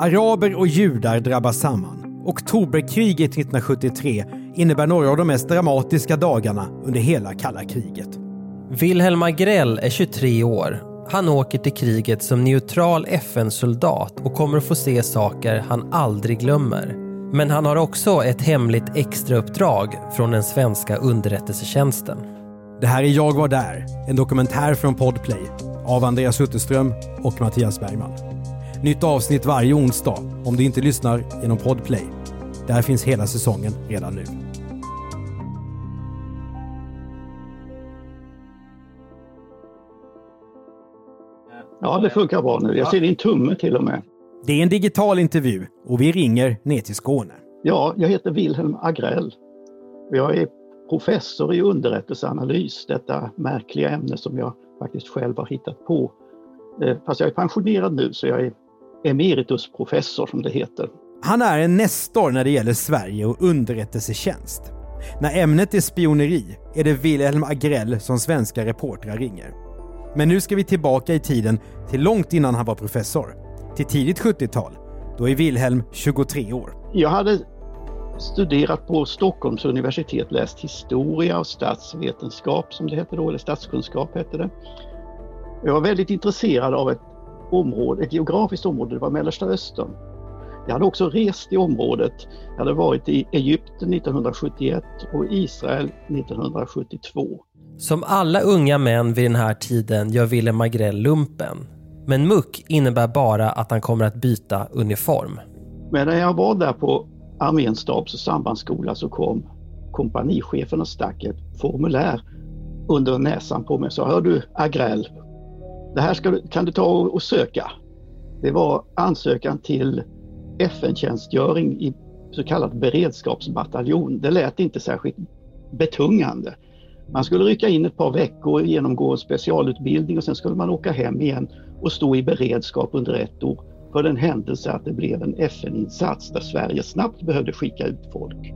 Araber och judar drabbas samman. Oktoberkriget 1973 innebär några av de mest dramatiska dagarna under hela kalla kriget. Wilhelm Agrell är 23 år. Han åker till kriget som neutral FN-soldat och kommer att få se saker han aldrig glömmer. Men han har också ett hemligt extrauppdrag från den svenska underrättelsetjänsten. Det här är Jag var där, en dokumentär från Podplay av Andreas Utterström och Mattias Bergman. Nytt avsnitt varje onsdag om du inte lyssnar genom Podplay. Där finns hela säsongen redan nu. Ja, det funkar bra nu. Jag ser din tumme till och med. Det är en digital intervju och vi ringer ner till Skåne. Ja, jag heter Wilhelm Agrell. Jag är professor i underrättelseanalys, detta märkliga ämne som jag faktiskt själv har hittat på. Eh, Fast jag är pensionerad nu så jag är emeritusprofessor som det heter. Han är en nestor när det gäller Sverige och underrättelsetjänst. När ämnet är spioneri är det Wilhelm Agrell som svenska reportrar ringer. Men nu ska vi tillbaka i tiden till långt innan han var professor. Till tidigt 70-tal. Då är Wilhelm 23 år. Jag hade studerat på Stockholms universitet, läst historia och statsvetenskap som det hette då, eller statskunskap hette det. Jag var väldigt intresserad av ett område, ett geografiskt område, det var Mellersta Östern. Jag hade också rest i området. Jag hade varit i Egypten 1971 och Israel 1972. Som alla unga män vid den här tiden gör Wilhelm Agrell lumpen. Men muck innebär bara att han kommer att byta uniform. Men när jag var där på arméns stabs och sambandsskola så kom kompanichefen och stack ett formulär under näsan på mig och sa Hör du Agrell, det här ska du, kan du ta och, och söka. Det var ansökan till FN-tjänstgöring i så kallad beredskapsbataljon. Det lät inte särskilt betungande. Man skulle rycka in ett par veckor, genomgå en specialutbildning och sen skulle man åka hem igen och stå i beredskap under ett år för den händelse att det blev en FN-insats där Sverige snabbt behövde skicka ut folk.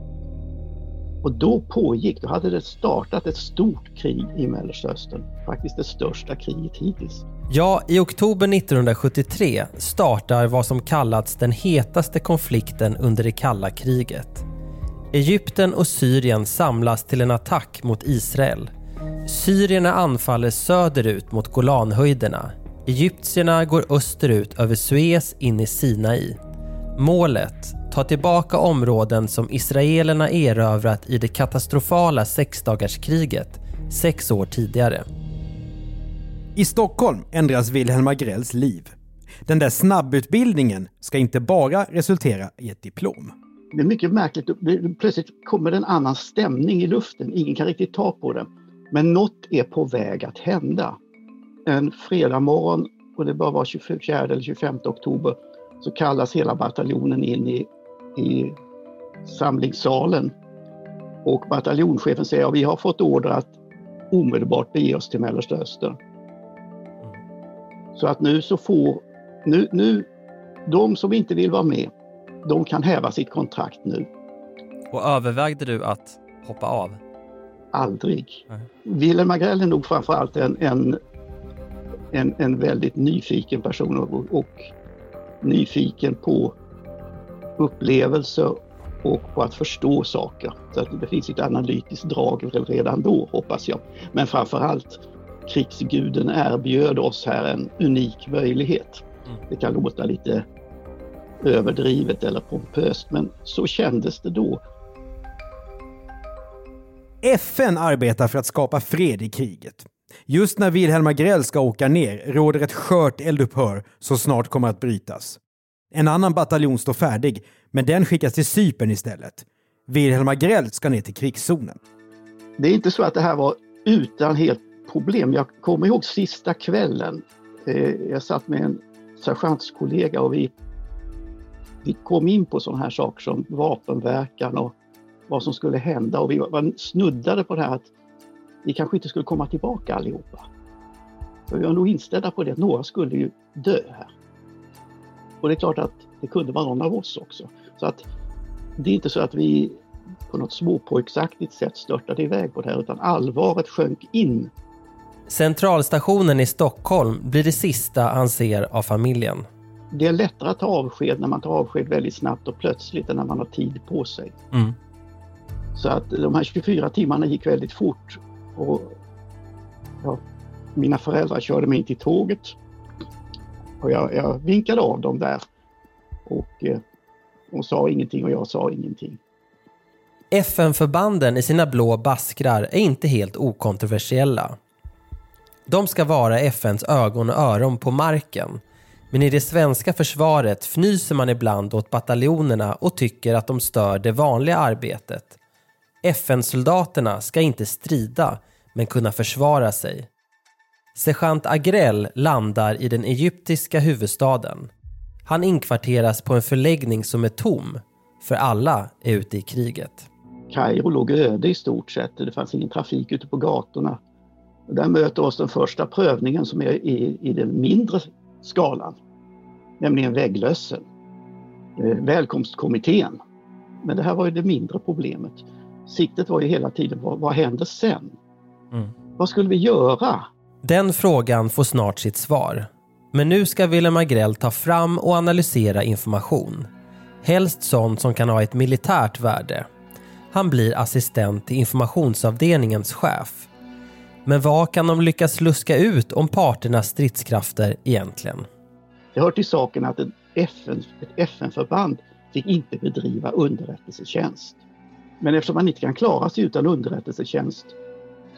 Och då pågick, då hade det startat ett stort krig i Mellanöstern. Faktiskt det största kriget hittills. Ja, i oktober 1973 startar vad som kallats den hetaste konflikten under det kalla kriget. Egypten och Syrien samlas till en attack mot Israel. Syrierna anfaller söderut mot Golanhöjderna. Egyptierna går österut över Suez in i Sinai. Målet? Ta tillbaka områden som israelerna erövrat i det katastrofala sexdagarskriget sex år tidigare. I Stockholm ändras Wilhelm Agrells liv. Den där snabbutbildningen ska inte bara resultera i ett diplom. Det är mycket märkligt, Det- plötsligt kommer en annan stämning i luften. Ingen kan riktigt ta på det. Men något är på väg att hända. En fredag morgon, och det bör vara 24 eller 25 oktober, så kallas hela bataljonen in i, i samlingssalen. Och bataljonschefen säger att vi har fått order att omedelbart bege oss till Mellersta Östern. Så att nu så får, nu, nu, de som inte vill vara med, de kan häva sitt kontrakt nu. Och övervägde du att hoppa av? Aldrig. Nej. Wilhelm Agrell är nog framförallt en, en, en, en väldigt nyfiken person och, och nyfiken på upplevelser och på att förstå saker. Så att det finns ett analytiskt drag redan då, hoppas jag. Men framförallt, krigsguden erbjöd oss här en unik möjlighet. Mm. Det kan låta lite överdrivet eller pompöst, men så kändes det då. FN arbetar för att skapa fred i kriget. Just när Wilhelm Agrell ska åka ner råder ett skört eldupphör som snart kommer att brytas. En annan bataljon står färdig, men den skickas till Cypern istället. Wilhelm Agrell ska ner till krigszonen. Det är inte så att det här var utan helt problem. Jag kommer ihåg sista kvällen. Eh, jag satt med en sergeantskollega och vi vi kom in på sådana här saker som vapenverkan och vad som skulle hända och vi var snuddade på det här att vi kanske inte skulle komma tillbaka allihopa. För vi var nog inställda på det att några skulle ju dö här. Och det är klart att det kunde vara någon av oss också. Så att det är inte så att vi på något småpojksaktigt sätt störtade iväg på det här utan allvaret sjönk in. Centralstationen i Stockholm blir det sista han ser av familjen. Det är lättare att ta avsked när man tar avsked väldigt snabbt och plötsligt än när man har tid på sig. Mm. Så att de här 24 timmarna gick väldigt fort. Och, ja, mina föräldrar körde mig in till tåget. Och jag, jag vinkade av dem där. Och eh, de sa ingenting och jag sa ingenting. FN-förbanden i sina blå baskrar är inte helt okontroversiella. De ska vara FNs ögon och öron på marken. Men i det svenska försvaret fnyser man ibland åt bataljonerna och tycker att de stör det vanliga arbetet. FN-soldaterna ska inte strida, men kunna försvara sig. Sergeant Agrell landar i den egyptiska huvudstaden. Han inkvarteras på en förläggning som är tom, för alla är ute i kriget. Kairo låg öde i stort sett. Det fanns ingen trafik ute på gatorna. Där möter oss den första prövningen som är i, i den mindre skalan, nämligen vägglössen. Eh, välkomstkommittén. Men det här var ju det mindre problemet. Siktet var ju hela tiden, vad, vad händer sen? Mm. Vad skulle vi göra? Den frågan får snart sitt svar. Men nu ska Willem Agrell ta fram och analysera information. Helst sånt som kan ha ett militärt värde. Han blir assistent till informationsavdelningens chef. Men vad kan de lyckas luska ut om parternas stridskrafter egentligen? Det hör till saken att ett FN, ett FN-förband fick inte bedriva underrättelsetjänst. Men eftersom man inte kan klara sig utan underrättelsetjänst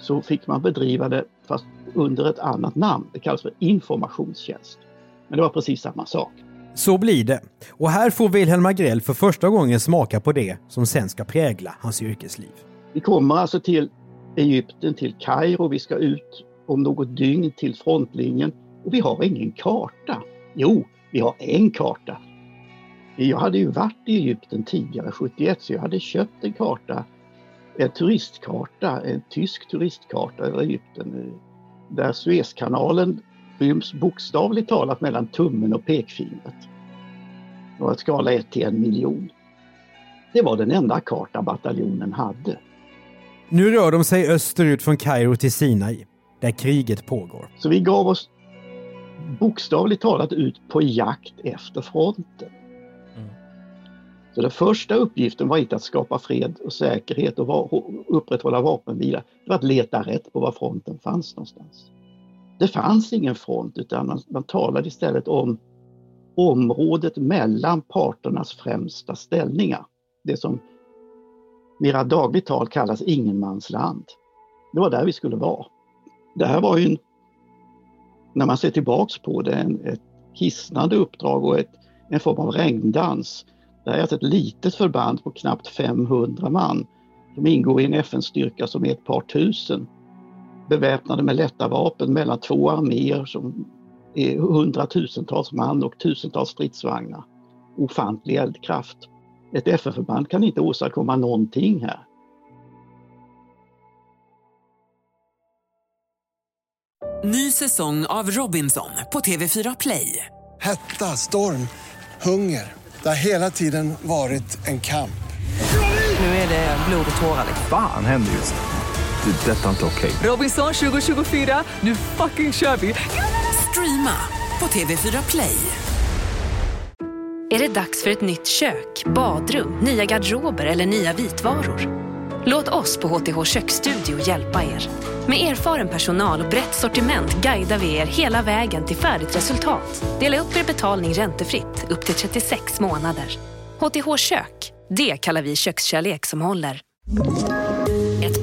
så fick man bedriva det fast under ett annat namn. Det kallas för informationstjänst. Men det var precis samma sak. Så blir det. Och här får Wilhelm Agrell för första gången smaka på det som sen ska prägla hans yrkesliv. Vi kommer alltså till Egypten, till Kairo. Vi ska ut om något dygn till frontlinjen och vi har ingen karta. Jo, vi har en karta. Jag hade ju varit i Egypten tidigare, 71, så jag hade köpt en karta, en turistkarta, en tysk turistkarta över Egypten där Suezkanalen ryms bokstavligt talat mellan tummen och pekfingret. Det var ett skala 1 till en miljon. Det var den enda karta bataljonen hade. Nu rör de sig österut från Kairo till Sinai, där kriget pågår. Så vi gav oss bokstavligt talat ut på jakt efter fronten. Så den första uppgiften var inte att skapa fred och säkerhet och upprätthålla vapenvila. Det var att leta rätt på var fronten fanns någonstans. Det fanns ingen front utan man, man talade istället om området mellan parternas främsta ställningar. Det som mera dagligt tal kallas ingenmansland. Det var där vi skulle vara. Det här var ju, en, när man ser tillbaks på det, en, ett hisnande uppdrag och ett, en form av regndans. Det här är alltså ett litet förband på knappt 500 man som ingår i en FN-styrka som är ett par tusen beväpnade med lätta vapen mellan två arméer som är hundratusentals man och tusentals stridsvagnar. Ofantlig eldkraft. Ett FN-förband kan inte åstadkomma någonting här. Ny säsong av Robinson på TV4 Play. Hetta, storm, hunger. Det har hela tiden varit en kamp. Nu är det blod och tårar. Fan händer just nu. Det. är Detta är inte okej. Robinson 2024, nu fucking kör vi! Streama på TV4 Play. Är det dags för ett nytt kök, badrum, nya garderober eller nya vitvaror? Låt oss på HTH Köksstudio hjälpa er. Med erfaren personal och brett sortiment guidar vi er hela vägen till färdigt resultat. Dela upp er betalning räntefritt upp till 36 månader. HTH Kök, det kallar vi kökskärlek som håller.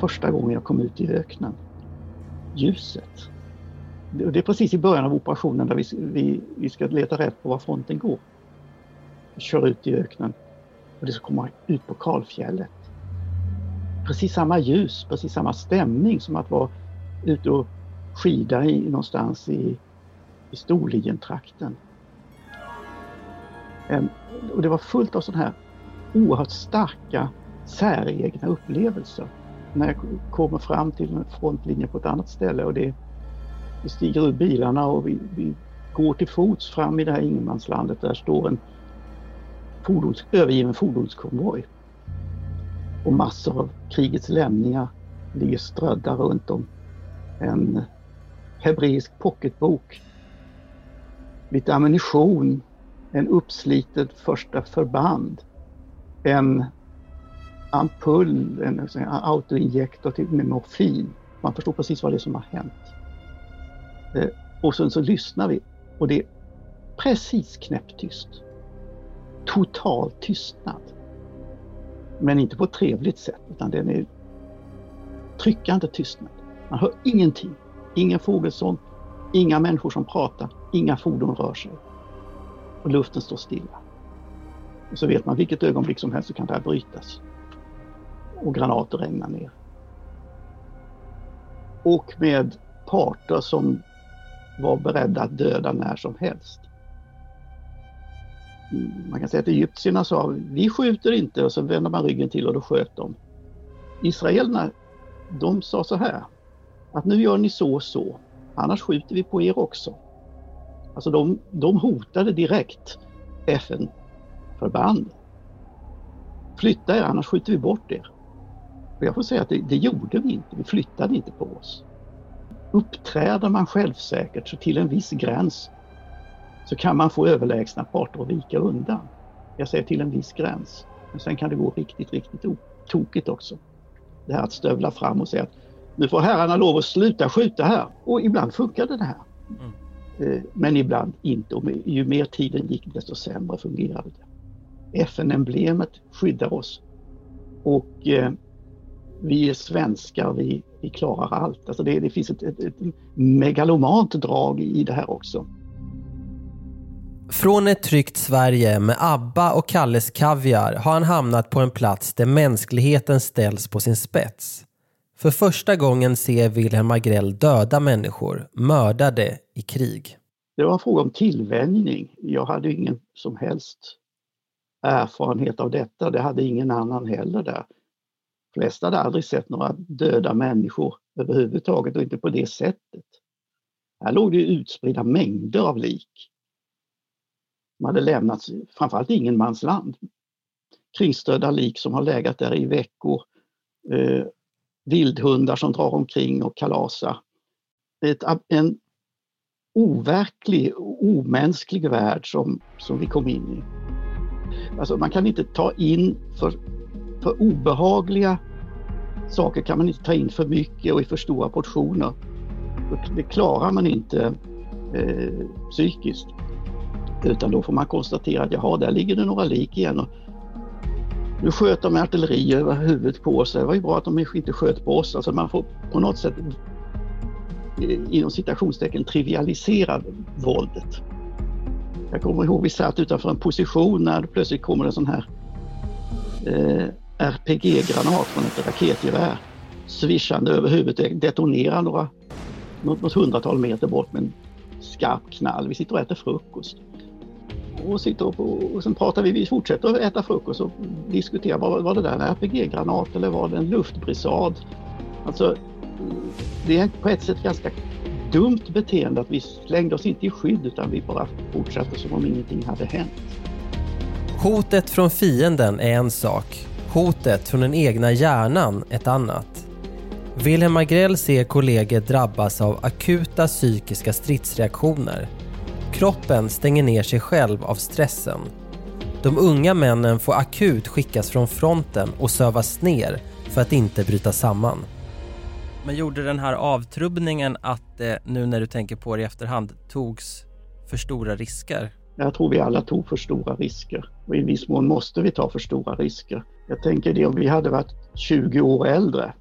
Första gången jag kom ut i öknen. Ljuset. Det är precis i början av operationen där vi, vi, vi ska leta rätt på var fronten går. Vi kör ut i öknen och det ska komma ut på kalfjället. Precis samma ljus, precis samma stämning som att vara ute och skida i, någonstans i, i Storlientrakten. Em, Och det var fullt av sådana här oerhört starka säregna upplevelser. När jag kommer fram till en frontlinje på ett annat ställe och det, vi stiger ur bilarna och vi, vi går till fots fram i det här ingenmanslandet. Där står en fordons, övergiven fordonskonvoj. Och massor av krigets lämningar ligger strödda runt om. En hebreisk pocketbok. Lite ammunition. En uppslitet första förband. En ampull, en, en autoinjektor till med morfin. Man förstår precis vad det är som har hänt. Eh, och sen så lyssnar vi och det är precis knäpptyst. Total tystnad. Men inte på ett trevligt sätt utan den är tryckande tystnad. Man hör ingenting. Ingen fågelsång, inga människor som pratar, inga fordon rör sig. Och luften står stilla. Och så vet man vilket ögonblick som helst så kan det här brytas. Och granater regnar ner. Och med parter som var beredda att döda när som helst. Mm, man kan säga att egyptierna sa vi skjuter inte och så vänder man ryggen till och då sköt de. Israelerna, de sa så här att nu gör ni så och så, annars skjuter vi på er också. Alltså de, de hotade direkt FN-förband. Flytta er annars skjuter vi bort er. Och jag får säga att det, det gjorde vi inte, vi flyttade inte på oss. Uppträder man självsäkert så till en viss gräns så kan man få överlägsna parter att vika undan. Jag säger till en viss gräns. Men sen kan det gå riktigt, riktigt tokigt också. Det här att stövla fram och säga att nu får herrarna lov att sluta skjuta här. Och ibland funkade det här. Eh, Men ibland inte. Och ju mer tiden gick desto sämre fungerade det. FN-emblemet skyddar oss. Och eh, vi är svenskar, vi, vi klarar allt. Alltså det, det finns ett, ett, ett megalomant drag i det här också. Från ett tryggt Sverige med ABBA och Kalles Kaviar har han hamnat på en plats där mänskligheten ställs på sin spets. För första gången ser Wilhelm Agrell döda människor, mördade i krig. Det var en fråga om tillvänjning. Jag hade ingen som helst erfarenhet av detta. Det hade ingen annan heller där. Flesta hade aldrig sett några döda människor överhuvudtaget och inte på det sättet. Här låg det utspridda mängder av lik. De hade lämnats, framförallt ingenmansland. Kringstödda lik som har legat där i veckor. Eh, vildhundar som drar omkring och kalasar. Ett, en overklig, omänsklig värld som, som vi kom in i. Alltså man kan inte ta in för, för obehagliga saker kan man inte ta in för mycket och i för stora portioner. Det klarar man inte eh, psykiskt. Utan då får man konstatera att jaha, där ligger det några lik igen. Och nu sköt de med artilleri över huvudet på oss. Det var ju bra att de inte sköt på oss. Alltså man får på något sätt eh, inom citationstecken trivialisera våldet. Jag kommer ihåg vi satt utanför en position när det plötsligt kommer en sån här eh, RPG-granat från ett raketgevär svischande över huvudet. Detonerar några, något, något hundratal meter bort med en skarp knall. Vi sitter och äter frukost. Och, sitter och, och sen pratar vi, vi fortsätter att äta frukost och diskuterar, var, var det där en RPG-granat eller var det en luftbrisad? Alltså, det är på ett sätt ganska dumt beteende att vi slängde oss inte i skydd utan vi bara fortsatte som om ingenting hade hänt. Hotet från fienden är en sak. Hotet från den egna hjärnan ett annat. Wilhelm Agrell ser kollegor drabbas av akuta psykiska stridsreaktioner. Kroppen stänger ner sig själv av stressen. De unga männen får akut skickas från fronten och sövas ner för att inte bryta samman. Men gjorde den här avtrubbningen att det, nu när du tänker på det i efterhand, togs för stora risker? Jag tror vi alla tog för stora risker och i viss mån måste vi ta för stora risker. Jag tänker det om vi hade varit 20 år äldre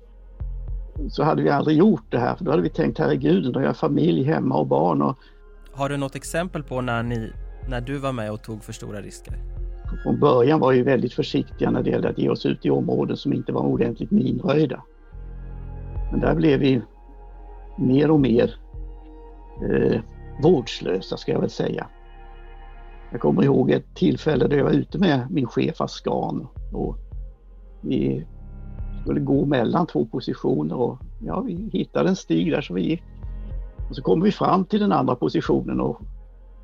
så hade vi aldrig gjort det här för då hade vi tänkt herregud, nu har jag familj hemma och barn. Och... Har du något exempel på när, ni, när du var med och tog för stora risker? Från början var vi väldigt försiktiga när det gällde att ge oss ut i områden som inte var ordentligt minröjda. Men där blev vi mer och mer eh, vårdslösa ska jag väl säga. Jag kommer ihåg ett tillfälle där jag var ute med min chef Askan och vi skulle gå mellan två positioner och ja, vi hittade en stig där så vi gick. Och så kom vi fram till den andra positionen och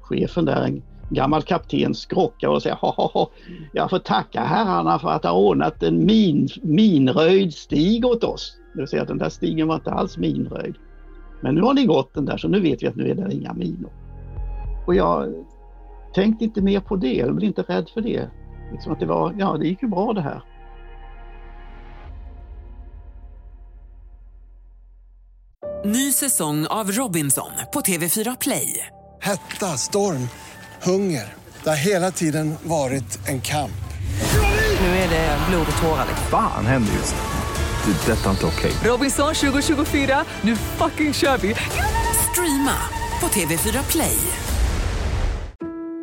chefen där, en gammal kapten, skrockar och säger ha, jag får tacka herrarna för att ha ordnat en min, minröjd stig åt oss. Det vill säga att den där stigen var inte alls minröjd. Men nu har ni gått den där så nu vet vi att nu är det inga minor. Och jag tänkte inte mer på det, jag blev inte rädd för det. Liksom att det var, ja det gick ju bra det här. Ny säsong av Robinson på TV4 Play. Hetta, storm, hunger. Det har hela tiden varit en kamp. Nu är det blod och tårar. Fan händer just nu. Det. är Detta är inte okej. Robinson 2024, nu fucking kör vi! Streama på TV4 Play.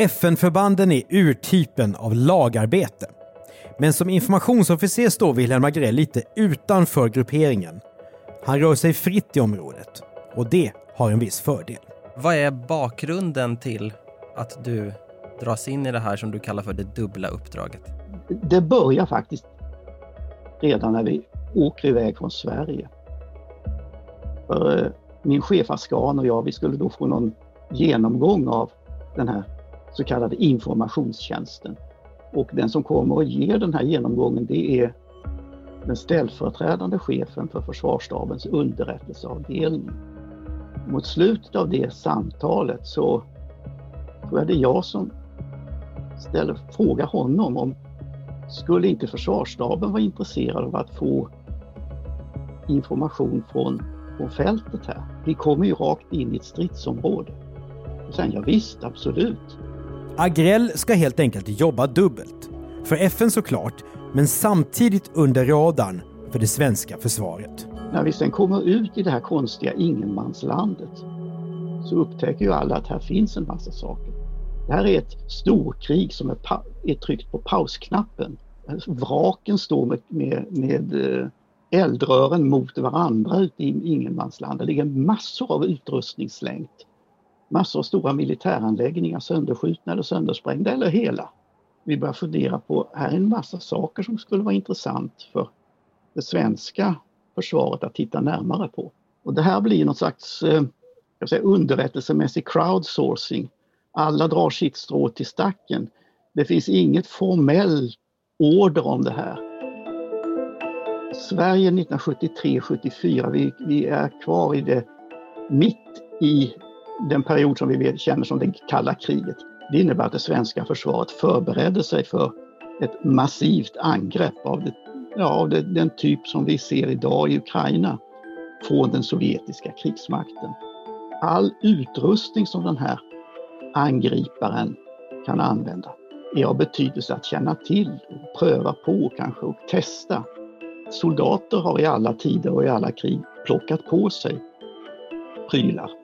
FN-förbanden är urtypen av lagarbete. Men som informationsofficer står Wilhelm Agrell lite utanför grupperingen han rör sig fritt i området och det har en viss fördel. Vad är bakgrunden till att du dras in i det här som du kallar för det dubbla uppdraget? Det börjar faktiskt redan när vi åker iväg från Sverige. För eh, min chef Askan och jag, vi skulle då få någon genomgång av den här så kallade informationstjänsten. Och den som kommer och ger den här genomgången det är den ställföreträdande chefen för försvarsstabens underrättelseavdelning. Mot slutet av det samtalet så tror jag det är jag som ställer, frågar honom om skulle inte försvarsstaben vara intresserad av att få information från, från fältet här? Vi kommer ju rakt in i ett stridsområde. Och sen, ja, visst, absolut. Agrell ska helt enkelt jobba dubbelt. För FN såklart, men samtidigt under radarn för det svenska försvaret. När vi sen kommer ut i det här konstiga ingenmanslandet så upptäcker ju alla att här finns en massa saker. Det här är ett storkrig som är, är tryckt på pausknappen. Vraken står med, med, med eh, eldrören mot varandra ute i ingenmansland. Det ligger massor av utrustning slängt. Massor av stora militäranläggningar sönderskjutna eller söndersprängda eller hela vi börjar fundera på, här är en massa saker som skulle vara intressant för det svenska försvaret att titta närmare på. Och det här blir något slags eh, jag säga, underrättelsemässig crowdsourcing. Alla drar sitt strå till stacken. Det finns inget formell order om det här. Sverige 1973-74, vi, vi är kvar i det mitt i den period som vi känner som det kalla kriget. Det innebär att det svenska försvaret förberedde sig för ett massivt angrepp av, det, ja, av det, den typ som vi ser idag i Ukraina från den sovjetiska krigsmakten. All utrustning som den här angriparen kan använda är av betydelse att känna till, och pröva på kanske och testa. Soldater har i alla tider och i alla krig plockat på sig prylar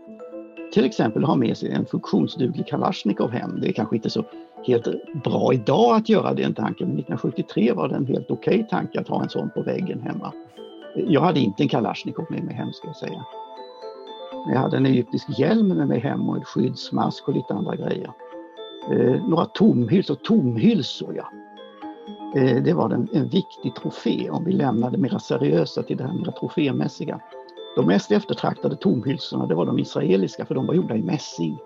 till exempel ha med sig en funktionsduglig Kalashnikov hem. Det är kanske inte så helt bra idag att göra den tanken, men 1973 var det en helt okej okay tanke att ha en sån på väggen hemma. Jag hade inte en Kalashnikov med mig hem ska jag säga. Men jag hade en egyptisk hjälm med mig hem och en skyddsmask och lite andra grejer. Eh, några tomhylsor, tomhylsor ja. Eh, det var en, en viktig trofé om vi lämnar det mera seriösa till det här mera trofémässiga. De mest eftertraktade tomhylsorna det var de israeliska för de var gjorda i mässing.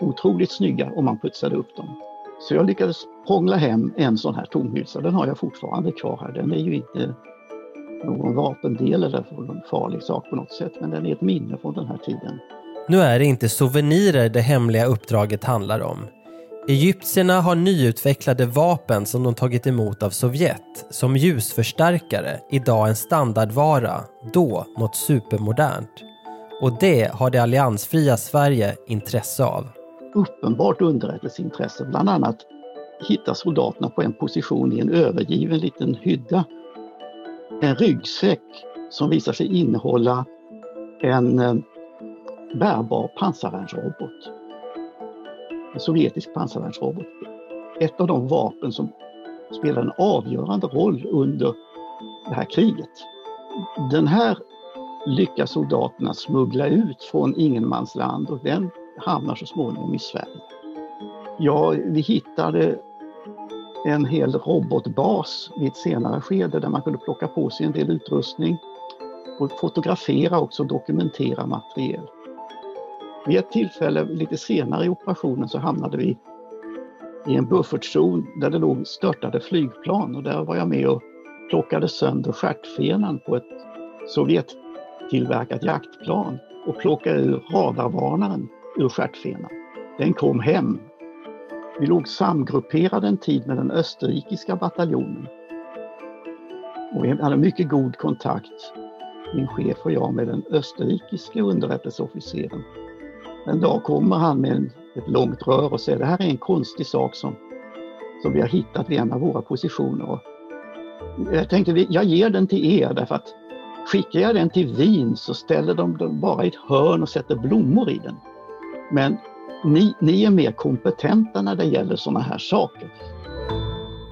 Otroligt snygga om man putsade upp dem. Så jag lyckades prångla hem en sån här tomhylsa. Den har jag fortfarande kvar här. Den är ju inte någon vapendel eller någon farlig sak på något sätt, men den är ett minne från den här tiden. Nu är det inte souvenirer det hemliga uppdraget handlar om. Egyptierna har nyutvecklade vapen som de tagit emot av Sovjet som ljusförstärkare, idag en standardvara, då något supermodernt. Och det har det alliansfria Sverige intresse av. Uppenbart underrättelseintresse, bland annat hittar soldaterna på en position i en övergiven liten hydda en ryggsäck som visar sig innehålla en eh, bärbar pansarvärnsrobot. En sovjetisk pansarvärnsrobot. Ett av de vapen som spelar en avgörande roll under det här kriget. Den här lyckas soldaterna smuggla ut från ingenmansland och den hamnar så småningom i Sverige. Ja, vi hittade en hel robotbas vid ett senare skede där man kunde plocka på sig en del utrustning och fotografera också och dokumentera materiel. Vid ett tillfälle lite senare i operationen så hamnade vi i en buffertzon där det låg störtade flygplan och där var jag med och plockade sönder stjärtfenan på ett Sovjettillverkat jaktplan och plockade ur radarvarnaren ur stjärtfenan. Den kom hem vi låg samgrupperade en tid med den österrikiska bataljonen. Och vi hade mycket god kontakt, min chef och jag, med den österrikiske underrättelseofficeren. En dag kommer han med ett långt rör och säger det här är en konstig sak som, som vi har hittat vid en av våra positioner. Och jag tänkte jag ger den till er därför att skickar jag den till Wien så ställer de den bara i ett hörn och sätter blommor i den. Men ni, ni är mer kompetenta när det gäller sådana här saker.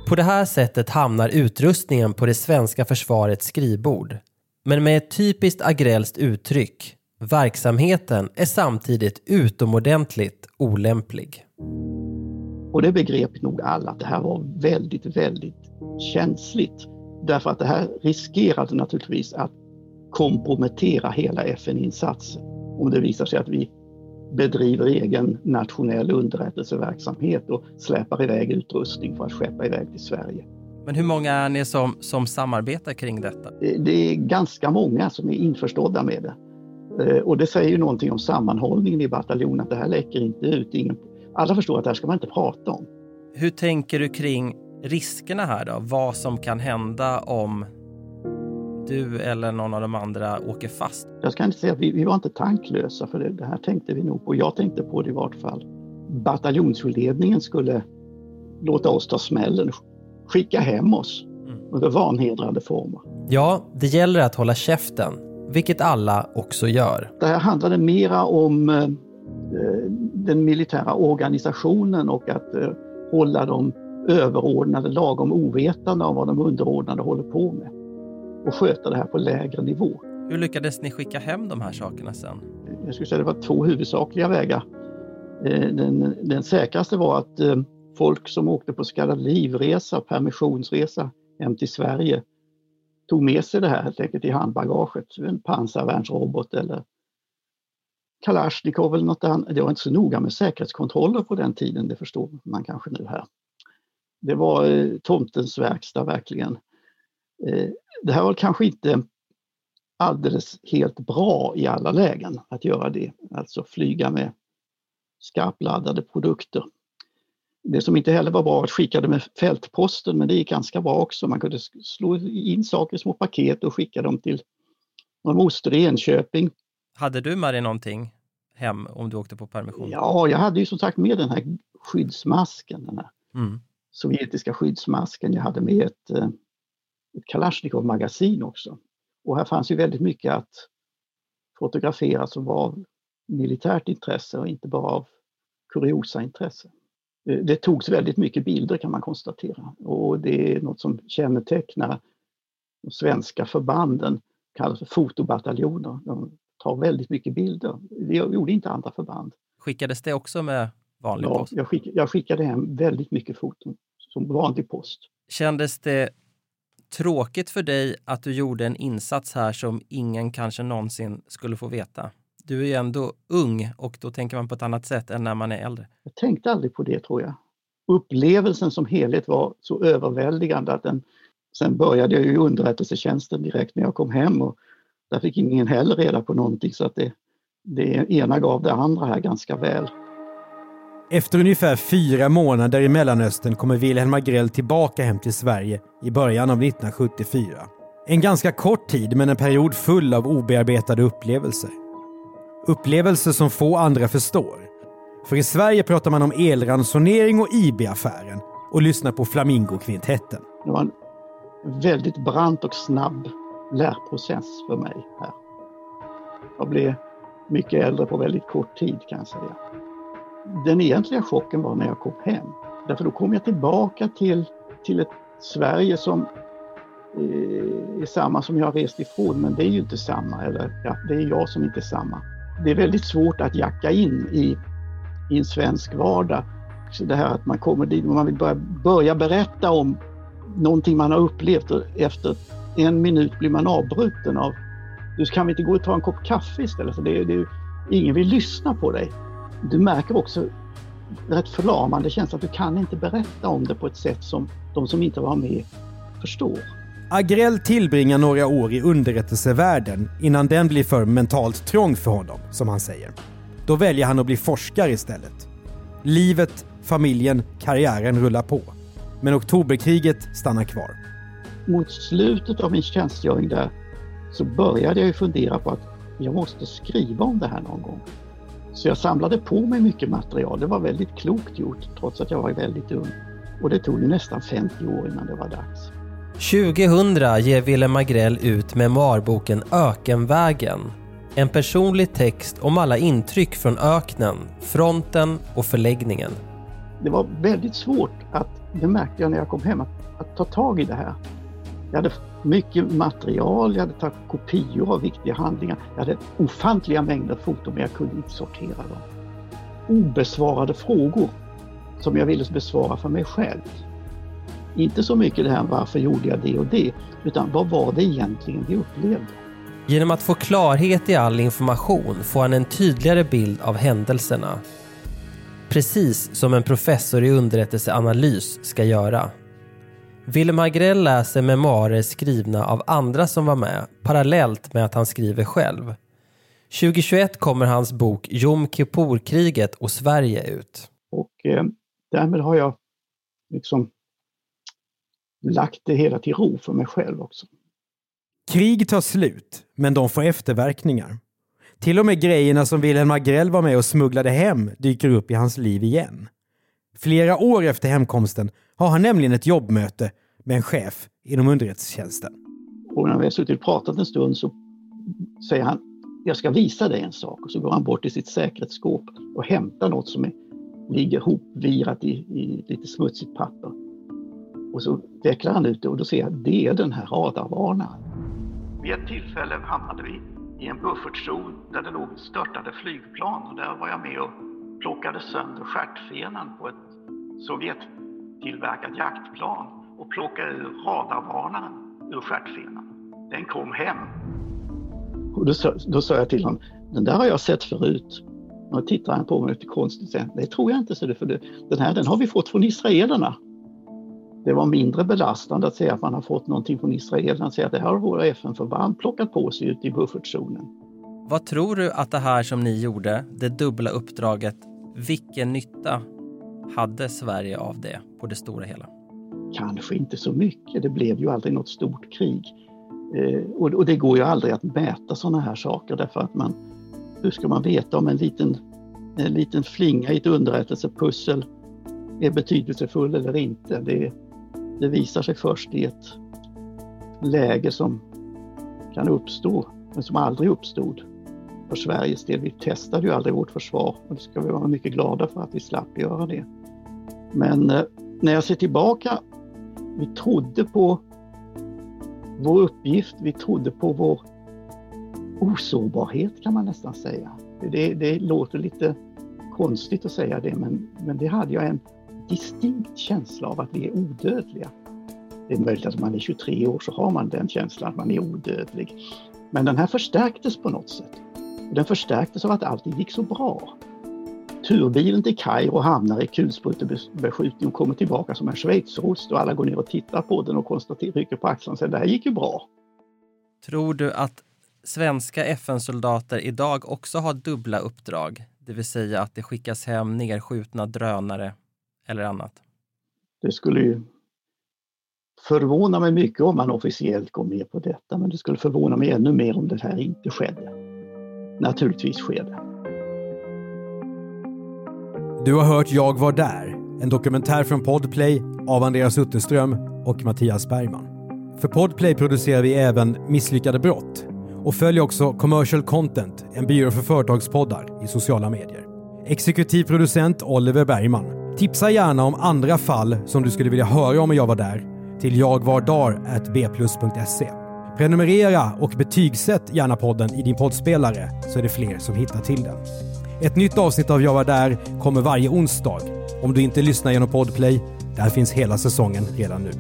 På det här sättet hamnar utrustningen på det svenska försvarets skrivbord. Men med ett typiskt agrellskt uttryck. Verksamheten är samtidigt utomordentligt olämplig. Och det begrep nog alla att det här var väldigt, väldigt känsligt. Därför att det här riskerade naturligtvis att kompromettera hela FN-insatsen om det visar sig att vi bedriver egen nationell underrättelseverksamhet och släpar iväg utrustning för att skeppa iväg till Sverige. Men hur många är ni som, som samarbetar kring detta? Det är ganska många som är införstådda med det. Eh, och det säger ju någonting om sammanhållningen i bataljonen, att det här läcker inte ut. Ingen, alla förstår att det här ska man inte prata om. Hur tänker du kring riskerna här då? Vad som kan hända om du eller någon av de andra åker fast? Jag ska inte säga att vi, vi var inte tanklösa för det, det, här tänkte vi nog på. Jag tänkte på det i vart fall. Bataljonsledningen skulle låta oss ta smällen, skicka hem oss mm. under vanhedrande former. Ja, det gäller att hålla käften, vilket alla också gör. Det här handlade mera om eh, den militära organisationen och att eh, hålla de överordnade lagom ovetande om vad de underordnade håller på med och sköta det här på lägre nivå. Hur lyckades ni skicka hem de här sakerna sen? Jag skulle säga det var två huvudsakliga vägar. Eh, den, den säkraste var att folk som åkte på så kallad livresa, permissionsresa hem till Sverige tog med sig det här helt enkelt i handbagaget. En pansarvärnsrobot eller Kalashnikov eller något annat. Det var inte så noga med säkerhetskontroller på den tiden, det förstår man kanske nu här. Det var eh, tomtens verkstad verkligen. Eh, det här var kanske inte alldeles helt bra i alla lägen att göra det, alltså flyga med skarpladdade produkter. Det som inte heller var bra var att skicka det med fältposten, men det gick ganska bra också. Man kunde slå in saker i små paket och skicka dem till någon moster i Enköping. Hade du med dig någonting hem om du åkte på permission? Ja, jag hade ju som sagt med den här skyddsmasken, den här mm. sovjetiska skyddsmasken. Jag hade med ett eh, ett Kalashnikov-magasin också. Och här fanns ju väldigt mycket att fotografera som var av militärt intresse och inte bara av kuriosa-intresse. Eh, det togs väldigt mycket bilder kan man konstatera och det är något som kännetecknar de svenska förbanden, kallas för fotobataljoner. De tar väldigt mycket bilder. Det gjorde inte andra förband. Skickades det också med vanlig ja, post? Jag, skick, jag skickade hem väldigt mycket foton som vanlig post. Kändes det tråkigt för dig att du gjorde en insats här som ingen kanske någonsin skulle få veta? Du är ju ändå ung och då tänker man på ett annat sätt än när man är äldre. Jag tänkte aldrig på det tror jag. Upplevelsen som helhet var så överväldigande att den... Sen började jag i underrättelsetjänsten direkt när jag kom hem och där fick ingen heller reda på någonting så att det, det ena gav det andra här ganska väl. Efter ungefär fyra månader i Mellanöstern kommer Wilhelm Agrell tillbaka hem till Sverige i början av 1974. En ganska kort tid men en period full av obearbetade upplevelser. Upplevelser som få andra förstår. För i Sverige pratar man om elransonering och IB-affären och lyssnar på Flamingokvintetten. Det var en väldigt brant och snabb lärprocess för mig här. Jag blev mycket äldre på väldigt kort tid kan jag säga. Den egentliga chocken var när jag kom hem. Därför då kom jag tillbaka till, till ett Sverige som eh, är samma som jag har rest ifrån, men det är ju inte samma. Eller ja, det är jag som inte är samma. Det är väldigt svårt att jacka in i, i en svensk vardag. Så det här att man kommer dit och man vill börja, börja berätta om någonting man har upplevt och efter en minut blir man avbruten av du kan vi inte gå och ta en kopp kaffe istället? För det, det, ingen vill lyssna på dig. Du märker också rätt förlamande känsla att du kan inte berätta om det på ett sätt som de som inte var med förstår. Agrell tillbringar några år i underrättelsevärlden innan den blir för mentalt trång för honom, som han säger. Då väljer han att bli forskare istället. Livet, familjen, karriären rullar på. Men oktoberkriget stannar kvar. Mot slutet av min tjänstgöring där så började jag ju fundera på att jag måste skriva om det här någon gång. Så jag samlade på mig mycket material. Det var väldigt klokt gjort trots att jag var väldigt ung. Och det tog ju nästan 50 år innan det var dags. 2000 ger Willem Agrell ut memoarboken Ökenvägen. En personlig text om alla intryck från öknen, fronten och förläggningen. Det var väldigt svårt att, det märkte jag när jag kom hem, att, att ta tag i det här. Jag hade mycket material, jag hade tagit kopior av viktiga handlingar. Jag hade ofantliga mängder foton men jag kunde inte sortera dem. Obesvarade frågor som jag ville besvara för mig själv. Inte så mycket det här varför gjorde jag det och det, utan vad var det egentligen vi upplevde? Genom att få klarhet i all information får han en tydligare bild av händelserna. Precis som en professor i underrättelseanalys ska göra. Willem Agrell läser memoarer skrivna av andra som var med parallellt med att han skriver själv. 2021 kommer hans bok Jom Kippur-kriget och Sverige ut. Och eh, därmed har jag liksom lagt det hela till ro för mig själv också. Krig tar slut, men de får efterverkningar. Till och med grejerna som Wilhelm Agrell var med och smugglade hem dyker upp i hans liv igen. Flera år efter hemkomsten har han nämligen ett jobbmöte med en chef inom underrättelsetjänsten. Och när vi har suttit och pratat en stund så säger han jag ska visa dig en sak och så går han bort till sitt säkerhetsskåp och hämtar något som är, ligger hopvirat i, i lite smutsigt papper. Och så vecklar han ut det och då ser jag att det är den här radarvarnaren. Vid ett tillfälle hamnade vi i en buffertzon där det låg störtade flygplan och där var jag med och plockade sönder stjärtfenan på ett Sovjettillverkat jaktplan och plockade ur radarvarnaren ur stjärtfenan. Den kom hem. Och då, då sa jag till honom, den där har jag sett förut. Och tittade han på mig lite konstigt och sa, det tror jag inte, så det, för det, den här den har vi fått från israelerna. Det var mindre belastande att säga att man har fått någonting från israelerna, att säga att det här har våra FN-förband plockat på sig ute i buffertzonen. Vad tror du att det här som ni gjorde, det dubbla uppdraget, vilken nytta hade Sverige av det på det stora hela? Kanske inte så mycket. Det blev ju aldrig något stort krig. Eh, och, och, det går ju aldrig att mäta sådana här saker därför att man, hur ska man veta om en liten, en liten flinga i ett underrättelsepussel är betydelsefull eller inte? Det, det visar sig först i ett läge som kan uppstå, men som aldrig uppstod för Sveriges del. Vi testade ju aldrig vårt försvar och det ska vi vara mycket glada för att vi slapp göra det. Men eh, när jag ser tillbaka, vi trodde på vår uppgift, vi trodde på vår osårbarhet kan man nästan säga. Det, det låter lite konstigt att säga det men, men det hade jag en distinkt känsla av att vi är odödliga. Det är möjligt att man är 23 år så har man den känslan att man är odödlig. Men den här förstärktes på något sätt. Den förstärktes av att allting gick så bra. Turbilen till Kairo hamnar i kulsprutebeskjutning och kommer tillbaka som en schweizerost och alla går ner och tittar på den och konstaterar, rycker på axlarna och säger det här gick ju bra. Tror du att svenska FN-soldater idag också har dubbla uppdrag? Det vill säga att det skickas hem nedskjutna drönare eller annat? Det skulle ju förvåna mig mycket om man officiellt går med på detta, men det skulle förvåna mig ännu mer om det här inte skedde. Naturligtvis sker det. Du har hört Jag var där, en dokumentär från Podplay av Andreas Utterström och Mattias Bergman. För Podplay producerar vi även Misslyckade brott och följ också Commercial Content, en byrå för företagspoddar i sociala medier. Exekutiv producent Oliver Bergman. Tipsa gärna om andra fall som du skulle vilja höra om Jag var där till jagvardar.bplus.se. Prenumerera och betygsätt gärna podden i din poddspelare så är det fler som hittar till den. Ett nytt avsnitt av Jag var där kommer varje onsdag. Om du inte lyssnar genom Podplay, där finns hela säsongen redan nu.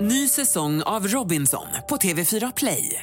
Ny säsong av Robinson på TV4 Play.